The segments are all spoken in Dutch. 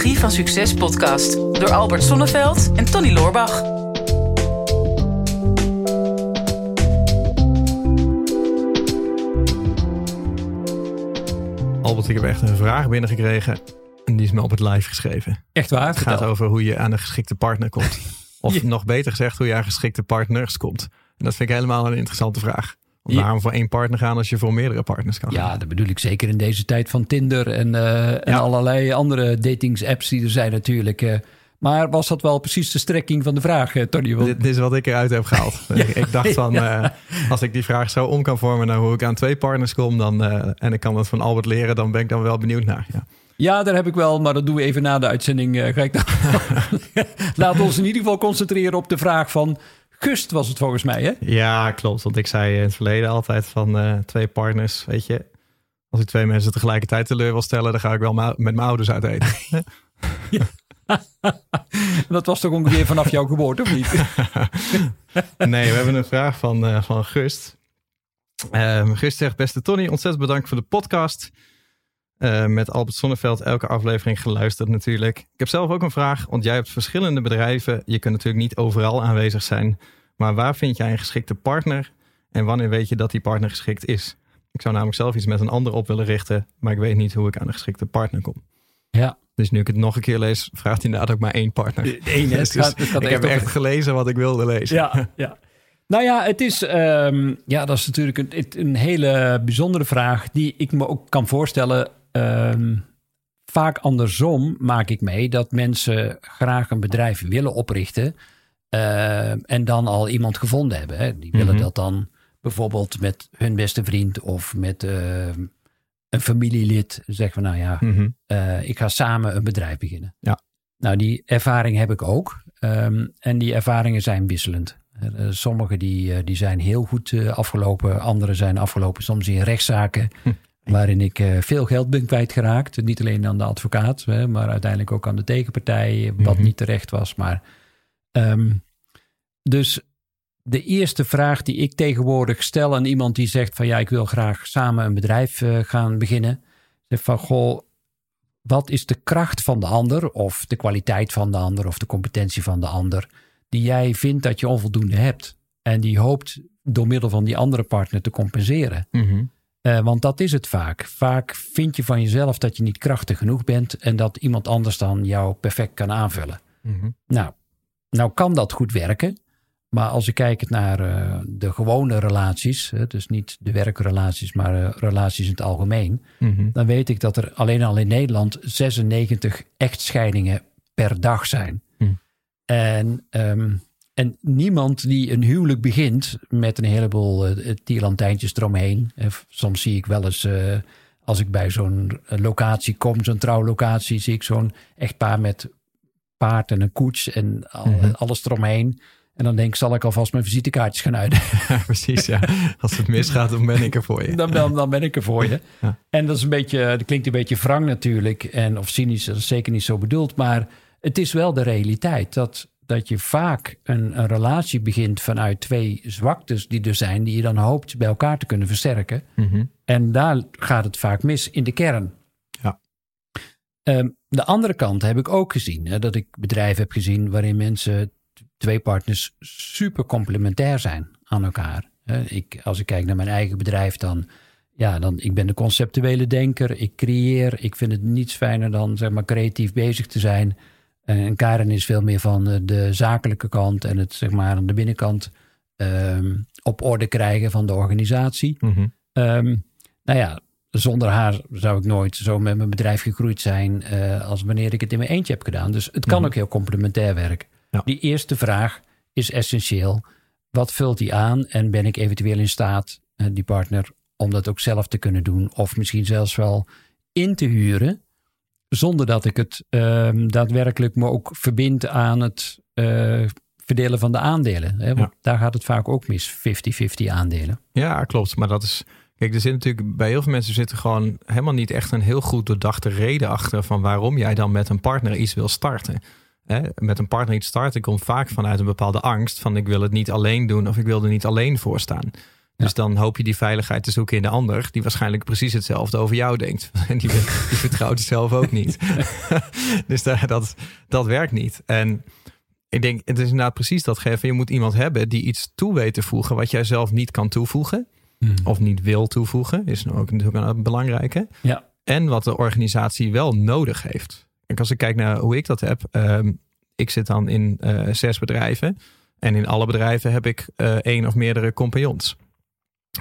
Psychologie van Succes podcast door Albert Sonneveld en Tony Loorbach. Albert, ik heb echt een vraag binnengekregen. En die is me op het live geschreven. Echt waar? Het gaat over hoe je aan een geschikte partner komt. Of Ja. nog beter gezegd, hoe je aan geschikte partners komt. En dat vind ik helemaal een interessante vraag. Waarom voor één partner gaan als je voor meerdere partners kan gaan? Ja, dat bedoel ik zeker in deze tijd van Tinder en, eh, en Ja. allerlei andere datingsapps die er zijn natuurlijk. eh. maar was dat wel precies de strekking van de vraag, eh, Tony? Want- Dit, dit is wat ik eruit heb gehaald. ik, ik dacht van, ja. als ik die vraag zo om kan vormen naar hoe ik aan twee partners kom, dan, en ik kan dat van Albert leren, dan ben ik dan wel benieuwd naar. Ja. Ja, daar heb ik wel, maar dat doen we even na de uitzending. eh, ga ik dan... Laten we ons in ieder geval concentreren op de vraag van Gust was het volgens mij, hè? Ja, klopt. Want ik zei in het verleden altijd van eh, twee partners, weet je. Als ik twee mensen tegelijkertijd teleur wil stellen, dan ga ik wel met mijn ouders uit eten. Dat was toch ongeveer vanaf jouw geboorte, of niet? nee, we hebben een vraag van, eh, van Gust. Ehm, Gust zegt, beste Tony, ontzettend bedankt voor de podcast. Eh, met Albert Sonneveld elke aflevering geluisterd natuurlijk. Ik heb zelf ook een vraag, want jij hebt verschillende bedrijven. Je kunt natuurlijk niet overal aanwezig zijn. Maar waar vind jij een geschikte partner? En wanneer weet je dat die partner geschikt is? Ik zou namelijk zelf iets met een ander op willen richten, maar ik weet niet hoe ik aan een geschikte partner kom. Ja, Dus nu ik het nog een keer lees, vraagt hij inderdaad ook maar één partner. hè? Dus Het gaat- het gaat ik echt heb echt gelezen wat ik wilde lezen. Ja, ja. Nou ja, het is, ehm, ja, dat is natuurlijk een, een hele bijzondere vraag die ik me ook kan voorstellen. ehm, vaak andersom maak ik mee dat mensen graag een bedrijf willen oprichten ehm, en dan al iemand gevonden hebben. Hè. Die willen Mhm. dat dan bijvoorbeeld met hun beste vriend of met ehm, een familielid zeggen van nou ja, Mhm. eh, ik ga samen een bedrijf beginnen. Ja. Nou, die ervaring heb ik ook. Ehm, en die ervaringen zijn wisselend. Eh, eh, sommige die, eh, die zijn heel goed eh, afgelopen. Andere zijn afgelopen soms in rechtszaken. Hm. Waarin ik eh, veel geld ben kwijtgeraakt. Niet alleen aan de advocaat, maar uiteindelijk ook aan de tegenpartij. Wat Mhm. niet terecht was. Maar, ehm, dus de eerste vraag die ik tegenwoordig stel aan iemand die zegt van ja, ik wil graag samen een bedrijf eh, gaan beginnen. Zeg van goh, wat is de kracht van de ander of de kwaliteit van de ander of de competentie van de ander die jij vindt dat je onvoldoende hebt en die hoopt door middel van die andere partner te compenseren. Mhm. Eh, want dat is het vaak. Vaak vind je van jezelf dat je niet krachtig genoeg bent en dat iemand anders dan jou perfect kan aanvullen. Mhm. Nou, nou kan dat goed werken. Maar als ik kijk naar eh, de gewone relaties, hè, dus niet de werkrelaties, maar eh, relaties in het algemeen, Mhm. dan weet ik dat er alleen al in Nederland 96 echtscheidingen per dag zijn. Hm. En, ehm, en niemand die een huwelijk begint met een heleboel tierlantijntjes eromheen. Eh, soms zie ik wel eens, als ik bij zo'n locatie kom, zo'n trouwlocatie, zie ik zo'n echtpaar met paard en een koets en al- Mhm. alles eromheen. En dan denk ik, zal ik alvast mijn visitekaartjes gaan uit. Ja, precies. Ja. Als het misgaat, dan ben ik er voor je. Dan, dan, dan ben ik er voor je. Ja. En dat is een beetje, dat klinkt een beetje wrang natuurlijk. En, of cynisch, dat is zeker niet zo bedoeld. Maar het is wel de realiteit dat, dat je vaak een, een relatie begint vanuit twee zwaktes die er zijn, die je dan hoopt bij elkaar te kunnen versterken. Mhm. En daar gaat het vaak mis in de kern. Ehm, de andere kant heb ik ook gezien. Hè, dat ik bedrijven heb gezien waarin mensen, twee partners, super complementair zijn aan elkaar. Hè, ik, als ik kijk naar mijn eigen bedrijf, dan, ja, dan ik ben de conceptuele denker. Ik creëer. Ik vind het niets fijner dan zeg maar, creatief bezig te zijn. Eh, En Karen is veel meer van eh, de zakelijke kant en het zeg maar aan de binnenkant ehm, op orde krijgen van de organisatie. Mhm. Ehm, nou ja, zonder haar zou ik nooit zo met mijn bedrijf gegroeid zijn eh, als wanneer ik het in mijn eentje heb gedaan. Dus het kan Mhm. ook heel complementair werken. Ja. Die eerste vraag is essentieel. Wat vult die aan en ben ik eventueel in staat, eh, die partner, om dat ook zelf te kunnen doen? Of misschien zelfs wel in te huren, zonder dat ik het ehm, daadwerkelijk me ook verbind aan het eh, verdelen van de aandelen. Hè? Want daar gaat het vaak ook mis, 50-50 aandelen. Ja, klopt. Maar dat is. Kijk, er zit natuurlijk bij heel veel mensen zit er gewoon helemaal niet echt een heel goed doordachte reden achter van waarom jij dan met een partner iets wil starten. Hè? Met een partner iets starten komt vaak vanuit een bepaalde angst van ik wil het niet alleen doen of ik wil er niet alleen voor staan. Dus dan hoop je die veiligheid te zoeken in de ander, die waarschijnlijk precies hetzelfde over jou denkt. En die, die vertrouwt het zelf ook niet. dus dat, dat, dat werkt niet. En ik denk, het is inderdaad precies dat geven. Je moet iemand hebben die iets toe weet te voegen wat jij zelf niet kan toevoegen. Hmm. Of niet wil toevoegen, is ook natuurlijk een belangrijke. Ja. En wat de organisatie wel nodig heeft. En als ik kijk naar hoe ik dat heb. Um, ik zit dan in uh, zes bedrijven. En in alle bedrijven heb ik uh, één of meerdere compagnons.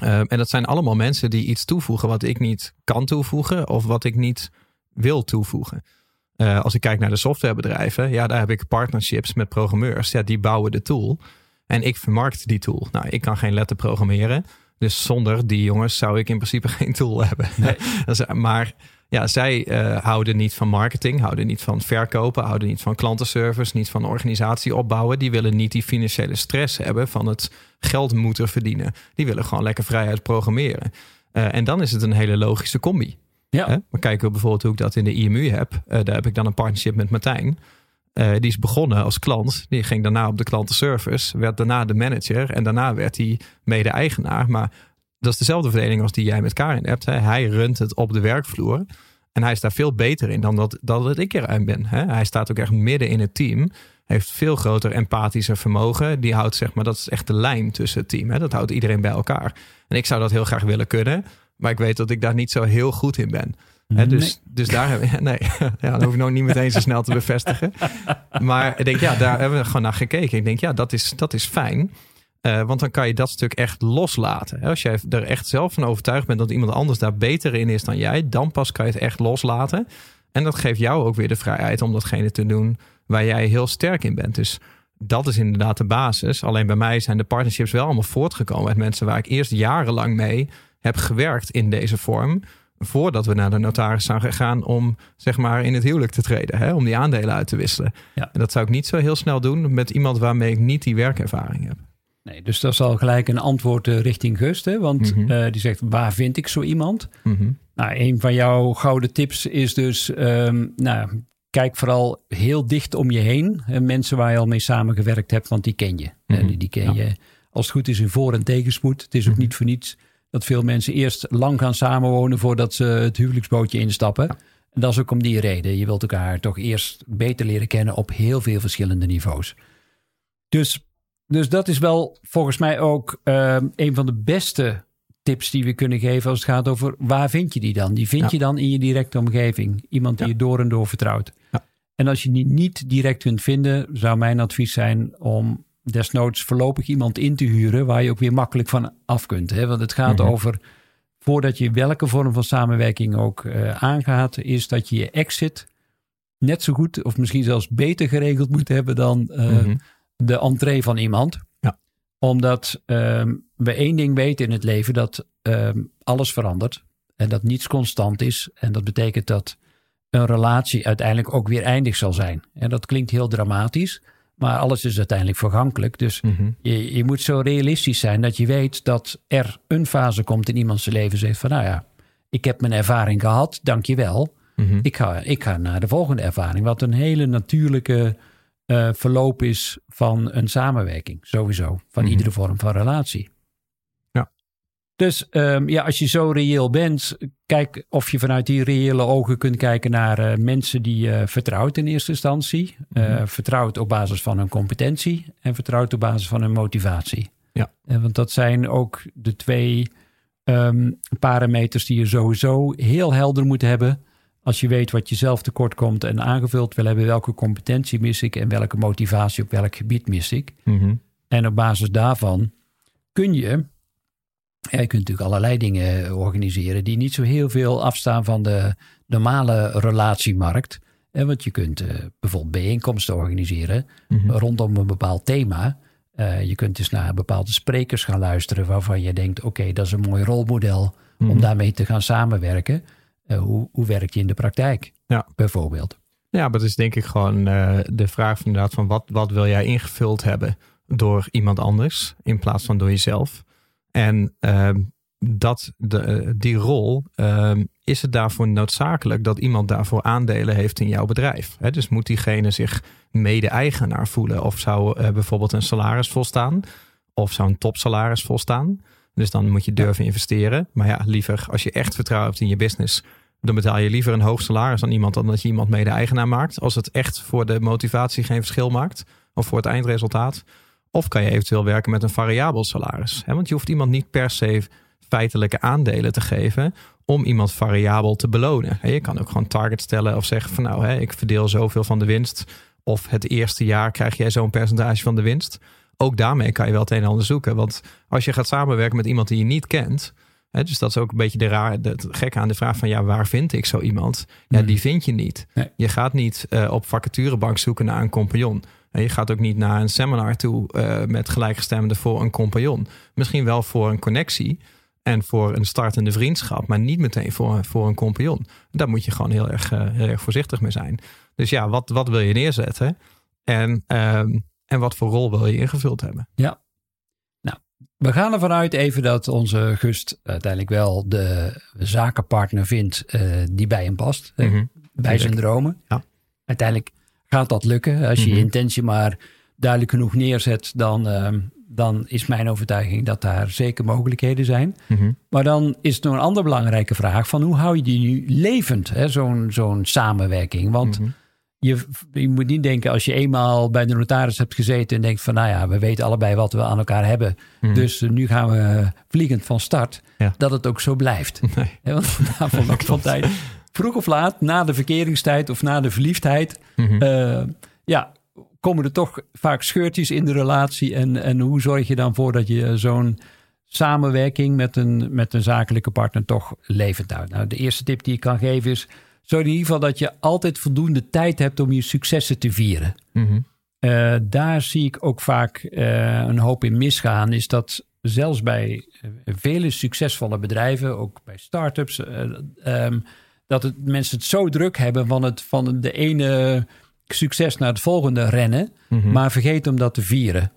Um, en dat zijn allemaal mensen die iets toevoegen wat ik niet kan toevoegen. Of wat ik niet wil toevoegen. Uh, als ik kijk naar de softwarebedrijven, ja, daar heb ik partnerships met programmeurs. Ja, die bouwen de tool. En ik vermarkt die tool. Nou, ik kan geen letter programmeren. Dus zonder die jongens zou ik in principe geen tool hebben. Nee. maar ja, zij uh, houden niet van marketing, houden niet van verkopen, houden niet van klantenservice, niet van organisatie opbouwen. Die willen niet die financiële stress hebben van het geld moeten verdienen. Die willen gewoon lekker vrijheid programmeren. Uh, en dan is het een hele logische combi. Ja. Hè? Maar kijken we bijvoorbeeld hoe ik dat in de IMU heb. Uh, daar heb ik dan een partnership met Martijn. Uh, die is begonnen als klant. Die ging daarna op de klantenservice. Werd daarna de manager. En daarna werd hij mede-eigenaar. Maar dat is dezelfde verdeling als die jij met Karin hebt. Hij runt het op de werkvloer. En hij is daar veel beter in dan dat, dat het ik eruit ben. Hè? Hij staat ook echt midden in het team. Heeft veel groter empathische vermogen. Die houdt, zeg maar, dat is echt de lijn tussen het team. Hè? Dat houdt iedereen bij elkaar. En ik zou dat heel graag willen kunnen. Maar ik weet dat ik daar niet zo heel goed in ben. He, dus, Nee. dus daar hebben we. Nee, ja, dat hoef ik nog niet meteen zo snel te bevestigen. Maar ik denk, ja, daar hebben we gewoon naar gekeken. Ik denk, ja, dat is, dat is fijn. Uh, want dan kan je dat stuk echt loslaten. Als jij er echt zelf van overtuigd bent dat iemand anders daar beter in is dan jij, dan pas kan je het echt loslaten. En dat geeft jou ook weer de vrijheid om datgene te doen waar jij heel sterk in bent. Dus dat is inderdaad de basis. Alleen bij mij zijn de partnerships wel allemaal voortgekomen met mensen waar ik eerst jarenlang mee heb gewerkt in deze vorm. Voordat we naar de notaris zijn gegaan om zeg maar in het huwelijk te treden. Hè? Om die aandelen uit te wisselen. Ja. En dat zou ik niet zo heel snel doen met iemand waarmee ik niet die werkervaring heb. Nee, dus dat is al gelijk een antwoord uh, richting Gust. Hè? Want Mhm. uh, die zegt, waar vind ik zo iemand? Mhm. Nou, een van jouw gouden tips is dus... Um, nou, kijk vooral heel dicht om je heen. Hè? Mensen waar je al mee samengewerkt hebt, want die ken je. Mhm. Die, die ken Ja. je als het goed is in voor- en tegenspoed. Het is ook niet voor niets dat veel mensen eerst lang gaan samenwonen... voordat ze het huwelijksbootje instappen. En dat is ook om die reden. Je wilt elkaar toch eerst beter leren kennen op heel veel verschillende niveaus. Dus, dus dat is wel volgens mij ook uh, een van de beste tips die we kunnen geven als het gaat over waar vind je die dan? Die vind Ja. je dan in je directe omgeving. Iemand die Ja. je door en door vertrouwt. En als je die niet direct kunt vinden, zou mijn advies zijn om desnoods voorlopig iemand in te huren waar je ook weer makkelijk van af kunt. Hè? Want het gaat Mhm. over, voordat je welke vorm van samenwerking ook uh, aangaat, is dat je je exit net zo goed of misschien zelfs beter geregeld moet hebben dan uh, Mhm. de entree van iemand. Ja. Omdat um, we één ding weten in het leven, dat um, alles verandert en dat niets constant is. En dat betekent dat een relatie uiteindelijk ook weer eindig zal zijn. En dat klinkt heel dramatisch, maar alles is uiteindelijk vergankelijk. Dus Mhm. je, je moet zo realistisch zijn dat je weet dat er een fase komt in iemands leven. Zegt van nou ja, ik heb mijn ervaring gehad, dank je wel. Mhm. Ik ga, ik ga naar de volgende ervaring. Wat een hele natuurlijke uh, verloop is van een samenwerking. Sowieso. Van Mhm. iedere vorm van relatie. Dus um, ja, als je zo reëel bent, kijk of je vanuit die reële ogen kunt kijken naar uh, mensen die je uh, vertrouwt in eerste instantie. Mhm. vertrouwt op basis van hun competentie en vertrouwt op basis van hun motivatie. Ja. want dat zijn ook de twee um, parameters die je sowieso heel helder moet hebben als je weet wat je zelf tekort komt en aangevuld wil hebben, welke competentie mis ik en welke motivatie op welk gebied mis ik. Mm-hmm. En op basis daarvan kun je, je kunt natuurlijk allerlei dingen organiseren die niet zo heel veel afstaan van de normale relatiemarkt. Want je kunt uh, bijvoorbeeld bijeenkomsten organiseren mm-hmm. rondom een bepaald thema. Uh, je kunt dus naar bepaalde sprekers gaan luisteren waarvan je denkt, oké, okay, dat is een mooi rolmodel om daarmee te gaan samenwerken. Uh, hoe, hoe werkt je in de praktijk, ja. bijvoorbeeld? Ja, maar dat is denk ik gewoon de vraag van inderdaad van wat, wat wil jij ingevuld hebben door iemand anders in plaats van door jezelf. En uh, dat de, die rol, is het daarvoor noodzakelijk dat iemand daarvoor aandelen heeft in jouw bedrijf. He, dus moet diegene zich mede-eigenaar voelen of zou uh, bijvoorbeeld een salaris volstaan of zou een topsalaris volstaan. Dus dan moet je durven investeren. Maar ja, liever als je echt vertrouwen hebt in je business, dan betaal je liever een hoog salaris aan iemand dan dat je iemand mede-eigenaar maakt. Als het echt voor de motivatie geen verschil maakt of voor het eindresultaat. Of kan je eventueel werken met een variabel salaris. Want je hoeft iemand niet per se feitelijke aandelen te geven om iemand variabel te belonen. Je kan ook gewoon target stellen of zeggen van nou, ik verdeel zoveel van de winst. Of het eerste jaar krijg jij zo'n percentage van de winst. Ook daarmee kan je wel het een en ander zoeken. Want als je gaat samenwerken met iemand die je niet kent, dus dat is ook een beetje de raar, het gekke aan de vraag van ja, waar vind ik zo iemand? Ja, hmm. die vind je niet. Je gaat niet uh, op vacaturebank zoeken naar een compagnon. En je gaat ook niet naar een seminar toe uh, met gelijkgestemden voor een compagnon. Misschien wel voor een connectie en voor een startende vriendschap, maar niet meteen voor, voor een compagnon. Daar moet je gewoon heel erg, uh, heel erg voorzichtig mee zijn. Dus ja, wat, wat wil je neerzetten? En, um, en wat voor rol wil je ingevuld hebben? Ja, we gaan ervan uit even dat onze Gust uiteindelijk wel de zakenpartner vindt uh, die bij hem past. Mhm. Bij zijn dromen. Ja. Uiteindelijk gaat dat lukken. Als je je mhm. intentie maar duidelijk genoeg neerzet, dan, uh, dan is mijn overtuiging dat daar zeker mogelijkheden zijn. Mhm. Maar dan is er nog een andere belangrijke vraag van hoe hou je die nu levend, zo'n zo'n samenwerking? Want je, je, moet niet denken als je eenmaal bij de notaris hebt gezeten en denkt van nou ja, we weten allebei wat we aan elkaar hebben. Mhm. Dus nu gaan we vliegend van start. Dat het ook zo blijft. Nee. want na van tijd, vroeg of laat, na de verkeringstijd of na de verliefdheid, mhm. eh, ja, komen er toch vaak scheurtjes in de relatie. En, en hoe zorg je dan voor dat je zo'n samenwerking met een, met een zakelijke partner toch levend houdt? Nou, de eerste tip die ik kan geven is zo in ieder geval dat je altijd voldoende tijd hebt om je successen te vieren. Mhm. Eh, daar zie ik ook vaak eh, een hoop in misgaan. Is dat zelfs bij vele succesvolle bedrijven, ook bij start-ups, um, dat het, mensen het zo druk hebben van, het, van de ene succes naar het volgende rennen, mhm. maar vergeten om dat te vieren.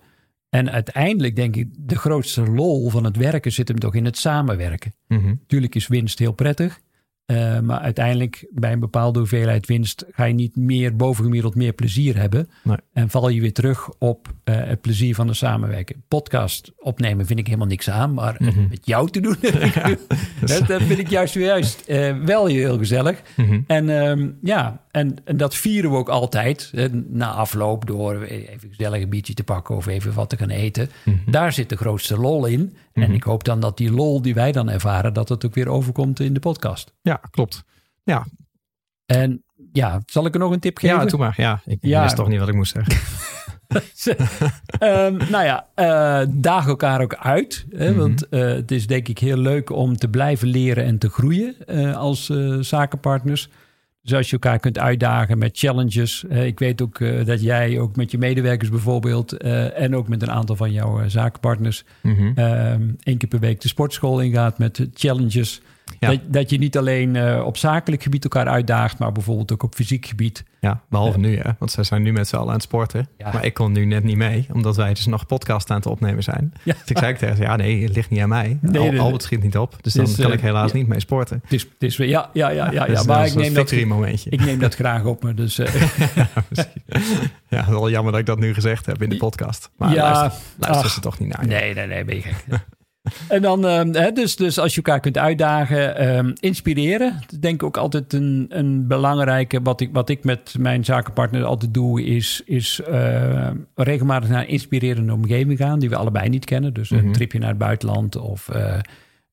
En uiteindelijk denk ik, de grootste lol van het werken zit hem toch in het samenwerken. Mm Tuurlijk is winst heel prettig. Uh, maar uiteindelijk bij een bepaalde hoeveelheid winst ga je niet meer bovengemiddeld meer plezier hebben. Nee. En val je weer terug op uh, het plezier van de samenwerking. Podcast opnemen vind ik helemaal niks aan, maar mm -hmm. met jou te doen, ja, dat, dat, vind ik juist juist uh, wel heel gezellig. Mm -hmm. En um, ja, en, en, dat vieren we ook altijd. na afloop door even gezellig een biertje te pakken of even wat te gaan eten. Mm -hmm. Daar zit de grootste lol in. En mhm. ik hoop dan dat die lol die wij dan ervaren, dat het ook weer overkomt in de podcast. Ja, klopt. Ja. En ja, zal ik er nog een tip geven? Ja, doe maar. Ja, ik ja. wist toch niet wat ik moest zeggen. um, nou ja, uh, daag elkaar ook uit. Hè, mhm. Want uh, het is denk ik heel leuk om te blijven leren en te groeien uh, als zakenpartners. Dus als je elkaar kunt uitdagen met challenges. ik weet ook uh, dat jij ook met je medewerkers bijvoorbeeld. Uh, en ook met een aantal van jouw zakenpartners. Mm -hmm. één keer per week de sportschool ingaat met challenges. Dat, dat, je niet alleen uh, op zakelijk gebied elkaar uitdaagt, maar bijvoorbeeld ook op fysiek gebied. Ja, behalve nu, hè? want zij zijn nu met z'n allen aan het sporten. Ja. Maar ik kon nu net niet mee, omdat wij dus nog podcast aan het opnemen zijn. Ja. Dus ik zei tegen ze, ja nee, het ligt niet aan mij. Nee, Al, Albert schiet niet op, dus dan kan ik helaas niet mee sporten. Het is, het is, ja, ja, ja, ja, ja, dus maar ik neem, dat, momentje. ik neem dat graag op me. Dus, uh. ja, wel jammer dat ik dat nu gezegd heb in de podcast. Maar ja, luister, luister ze toch niet naar. Nee, nee, nee, ben je gek. En dan, uh, dus, dus als je elkaar kunt uitdagen, uh, inspireren. Dat denk ik ook altijd een, een belangrijke. Wat ik, wat ik met mijn zakenpartner altijd doe, is, is uh, regelmatig naar een inspirerende omgeving gaan, die we allebei niet kennen. Dus een mhm. tripje naar het buitenland of eh,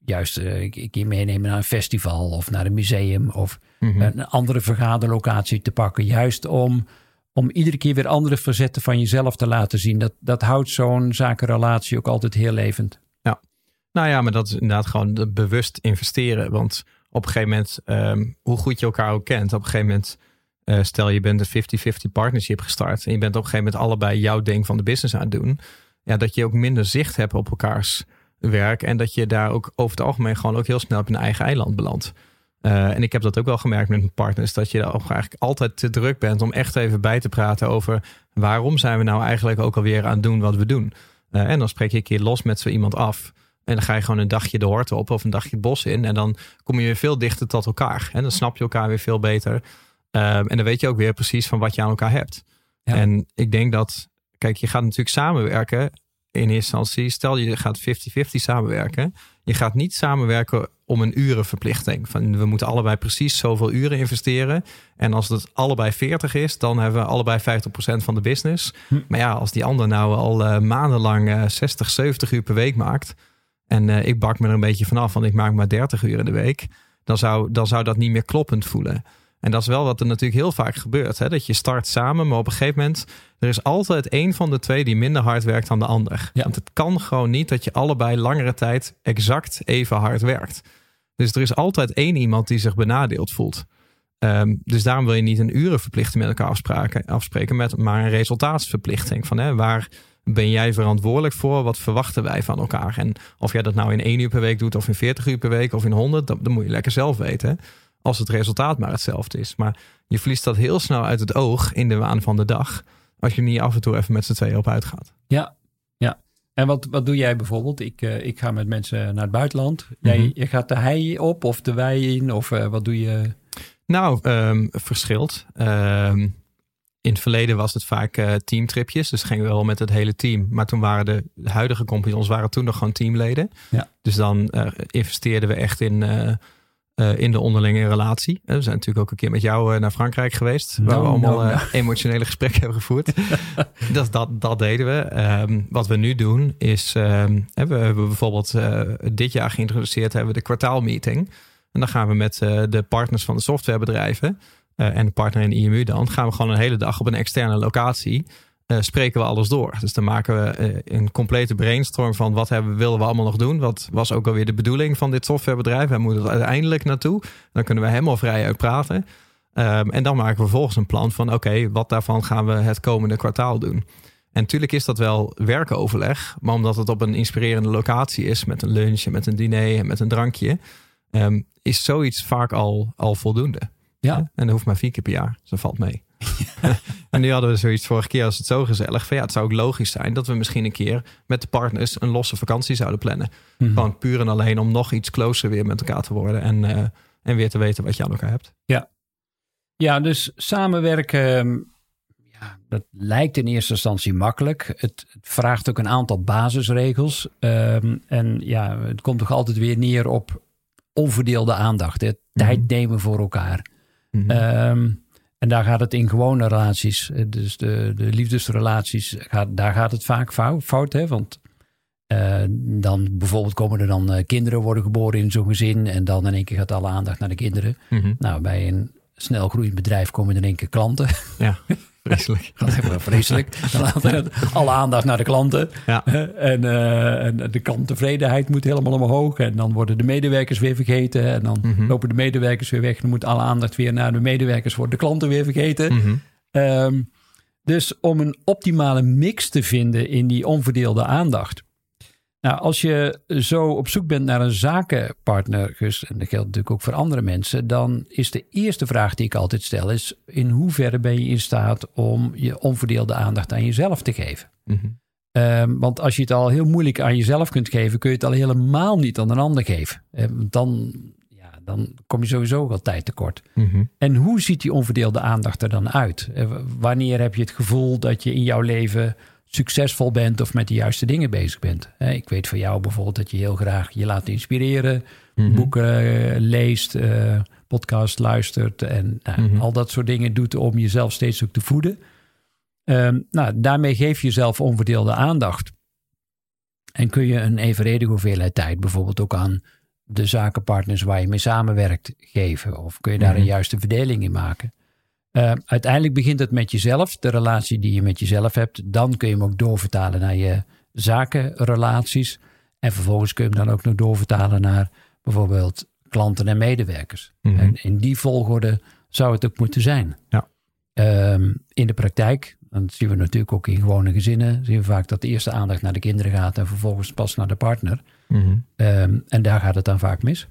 juist een keer meenemen naar een festival of naar een museum of mhm. een andere vergaderlocatie te pakken. Juist om om iedere keer weer andere facetten van jezelf te laten zien. Dat, dat houdt zo'n zakenrelatie ook altijd heel levend. Nou ja, maar dat is inderdaad gewoon bewust investeren. Want op een gegeven moment, ehm, hoe goed je elkaar ook kent, op een gegeven moment, uh, stel je bent een 50-50 partnership gestart en je bent op een gegeven moment allebei jouw ding van de business aan het doen. Ja, dat je ook minder zicht hebt op elkaars werk en dat je daar ook over het algemeen gewoon ook heel snel op een eigen eiland belandt. Uh, en ik heb dat ook wel gemerkt met mijn partners, dat je eigenlijk altijd te druk bent om echt even bij te praten over waarom zijn we nou eigenlijk ook alweer aan het doen wat we doen. Uh, en dan spreek je een keer los met zo iemand af. En dan ga je gewoon een dagje de hort op of een dagje het bos in. En dan kom je weer veel dichter tot elkaar. En dan snap je elkaar weer veel beter. Ehm, en dan weet je ook weer precies van wat je aan elkaar hebt. En ik denk dat, kijk, je gaat natuurlijk samenwerken. in eerste instantie, stel je gaat 50-50 samenwerken. Je gaat niet samenwerken om een urenverplichting. Van we moeten allebei precies zoveel uren investeren. En als het allebei 40 is, dan hebben we allebei 50% van de business. Hm. Maar ja, als die ander nou al eh, maandenlang eh, 60, 70 uur per week maakt. En eh, ik bak me er een beetje vanaf, want ik maak maar 30 uur in de week. Dan zou, dan zou dat niet meer kloppend voelen. En dat is wel wat er natuurlijk heel vaak gebeurt. Hè? Dat je start samen, maar op een gegeven moment... er is altijd één van de twee die minder hard werkt dan de ander. Ja. Want het kan gewoon niet dat je allebei langere tijd exact even hard werkt. Dus er is altijd één iemand die zich benadeeld voelt. Ehm, dus daarom wil je niet een urenverplichting met elkaar afspraken, afspreken, met, maar een resultaatsverplichting. Van, hè, waar ben jij verantwoordelijk voor? Wat verwachten wij van elkaar? En of jij dat nou in één uur per week doet, of in 40 uur per week, of in 100, dat, dat moet je lekker zelf weten. hè. Als het resultaat maar hetzelfde is. Maar je verliest dat heel snel uit het oog in de waan van de dag. Als je niet af en toe even met z'n tweeën op uitgaat. Ja, ja. En wat, wat doe jij bijvoorbeeld? Ik, eh, ik ga met mensen naar het buitenland. Jij Mhm. je gaat de hei op of de wei in? Of eh, wat doe je? Nou, ehm, verschilt. Ehm, in het verleden was het vaak eh, teamtripjes. Dus gingen we wel met het hele team. Maar toen waren de, de huidige compagnons waren toen nog gewoon teamleden. Ja. Dus dan eh, investeerden we echt in, eh, in de onderlinge relatie. We zijn natuurlijk ook een keer met jou naar Frankrijk geweest. Waar we allemaal nou, eh, nou. emotionele gesprekken hebben gevoerd. dat, dat, dat deden we. Ehm, wat we nu doen is... hè, we hebben bijvoorbeeld dit jaar geïntroduceerd... hebben we de kwartaalmeeting. En dan gaan we met de partners van de softwarebedrijven... eh, en de partner in IMU dan... gaan we gewoon een hele dag op een externe locatie... eh, spreken we alles door. Dus dan maken we eh, een complete brainstorm van... wat hebben, willen we allemaal nog doen? Wat was ook alweer de bedoeling van dit softwarebedrijf? Waar moeten we uiteindelijk naartoe? Dan kunnen we helemaal vrij uitpraten. Ehm, en dan maken we vervolgens een plan van... oké, wat daarvan gaan we het komende kwartaal doen? En natuurlijk is dat wel werkoverleg. Maar omdat het op een inspirerende locatie is... met een lunch met een diner en met een drankje... ehm, is zoiets vaak al, al voldoende. Ja. En dat hoeft maar vier keer per jaar. Dus dat valt mee. en nu hadden we zoiets vorige keer als het zo gezellig. Van ja, het zou ook logisch zijn dat we misschien een keer met de partners een losse vakantie zouden plannen. Mhm. Gewoon puur en alleen om nog iets closer weer met elkaar te worden. En, eh, en weer te weten wat je aan elkaar hebt. Ja, dus samenwerken, ehm, ja, dat lijkt in eerste instantie makkelijk. Het, het vraagt ook een aantal basisregels. Ehm, en ja, het komt toch altijd weer neer op onverdeelde aandacht. Hè? Tijd Mhm. nemen voor elkaar. Mhm. Ehm, en daar gaat het in gewone relaties, eh, dus de, de liefdesrelaties, gaat, daar gaat het vaak fout. fout hè? Want eh, dan bijvoorbeeld komen er dan eh, kinderen worden geboren in zo'n gezin. En dan in één keer gaat alle aandacht naar de kinderen. Mhm. Nou, bij een snel groeiend bedrijf komen er in één keer klanten. Ja, vreselijk. Vreselijk. Dan alle aandacht naar de klanten. Ja. En, eh, en de klanttevredenheid moet helemaal omhoog. En dan worden de medewerkers weer vergeten. En dan Mhm. lopen de medewerkers weer weg. Dan moet alle aandacht weer naar de medewerkers. Worden de klanten weer vergeten. Mhm. Ehm, dus om een optimale mix te vinden in die onverdeelde aandacht. Nou, als je zo op zoek bent naar een zakenpartner, Gus, en dat geldt natuurlijk ook voor andere mensen, dan is de eerste vraag die ik altijd stel is: in hoeverre ben je in staat om je onverdeelde aandacht aan jezelf te geven? Mhm. Ehm, want als je het al heel moeilijk aan jezelf kunt geven, kun je het al helemaal niet aan een ander geven. Want dan, ja, dan kom je sowieso wel tijd tekort. Mhm. En hoe ziet die onverdeelde aandacht er dan uit? Eh, Wanneer heb je het gevoel dat je in jouw leven succesvol bent of met de juiste dingen bezig bent? Ik weet van jou bijvoorbeeld dat je heel graag je laat inspireren, Mhm. boeken eh, leest, eh, podcast luistert en nou, Mhm. al dat soort dingen doet om jezelf steeds ook te voeden. Ehm, nou, daarmee geef je jezelf onverdeelde aandacht. En kun je een evenredige hoeveelheid tijd bijvoorbeeld ook aan de zakenpartners waar je mee samenwerkt geven? Of kun je daar Mhm. een juiste verdeling in maken? Eh, uiteindelijk begint het met jezelf, de relatie die je met jezelf hebt. Dan kun je hem ook doorvertalen naar je zakenrelaties. En vervolgens kun je hem dan ook nog doorvertalen naar bijvoorbeeld klanten en medewerkers. Mhm. En in die volgorde zou het ook moeten zijn. Ja. Ehm, in de praktijk, dan zien we natuurlijk ook in gewone gezinnen, zien we vaak dat de eerste aandacht naar de kinderen gaat en vervolgens pas naar de partner. Mhm. Ehm, en daar gaat het dan vaak mis.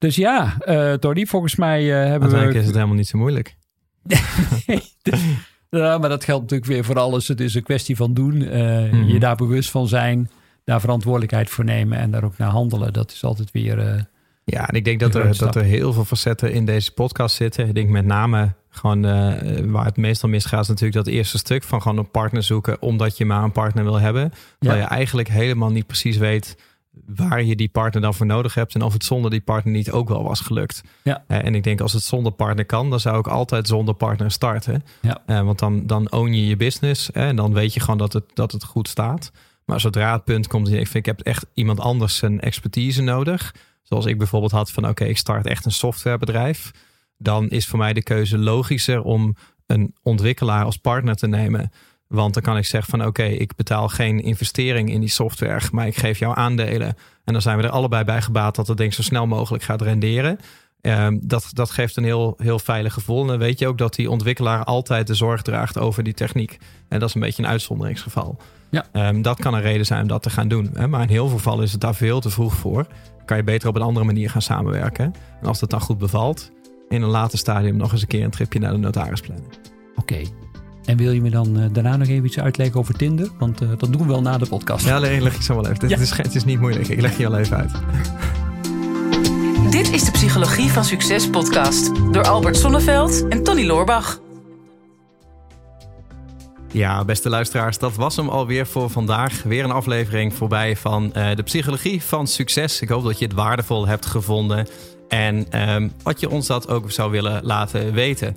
Dus ja, eh Tony, volgens mij eh, hebben Uiteindelijk we... is het helemaal niet zo moeilijk. ja, maar dat geldt natuurlijk weer voor alles. Het is een kwestie van doen. eh, Mhm. Je daar bewust van zijn. Daar verantwoordelijkheid voor nemen en daar ook naar handelen. Dat is altijd weer... eh, Ja, en ik denk dat er, dat er heel veel facetten in deze podcast zitten. Ik denk met name Gewoon waar het meestal misgaat is natuurlijk dat eerste stuk van gewoon een partner zoeken omdat je maar een partner wil hebben. Terwijl je eigenlijk helemaal niet precies weet waar je die partner dan voor nodig hebt en of het zonder die partner niet ook wel was gelukt. Ja. Eh, en ik denk als het zonder partner kan, dan zou ik altijd zonder partner starten. Ja. Eh, want dan, dan own je je business en dan weet je gewoon dat het, dat het goed staat. Maar zodra het punt komt, ik vind ik heb echt iemand anders zijn expertise nodig. Zoals ik bijvoorbeeld had van oké, ik start echt een softwarebedrijf. Dan is voor mij de keuze logischer om een ontwikkelaar als partner te nemen. Want dan kan ik zeggen van oké, ik betaal geen investering in die software, maar ik geef jou aandelen. En dan zijn we er allebei bij gebaat dat het ding zo snel mogelijk gaat renderen. Um, dat, dat geeft een heel, heel veilig gevoel. En dan weet je ook dat die ontwikkelaar altijd de zorg draagt over die techniek. En dat is een beetje een uitzonderingsgeval. Ja. Um, dat kan een reden zijn om dat te gaan doen. Hè? Maar in heel veel gevallen is het daar veel te vroeg voor. kan je beter op een andere manier gaan samenwerken. En als dat dan goed bevalt, in een later stadium nog eens een keer een tripje naar de notaris plannen. Oké. En wil je me dan uh, daarna nog even iets uitleggen over Tinder? Want uh, dat doen we wel na de podcast. Ja, leg, leg ik zo wel even. Ja. Het, is, het is niet moeilijk. Ik leg je wel even uit. Dit is de Psychologie van Succes podcast door Albert Sonneveld en Tony Loorbach. Ja, beste luisteraars, dat was hem alweer voor vandaag. Weer een aflevering voorbij van uh, de Psychologie van Succes. Ik hoop dat je het waardevol hebt gevonden en um, wat je ons dat ook zou willen laten weten.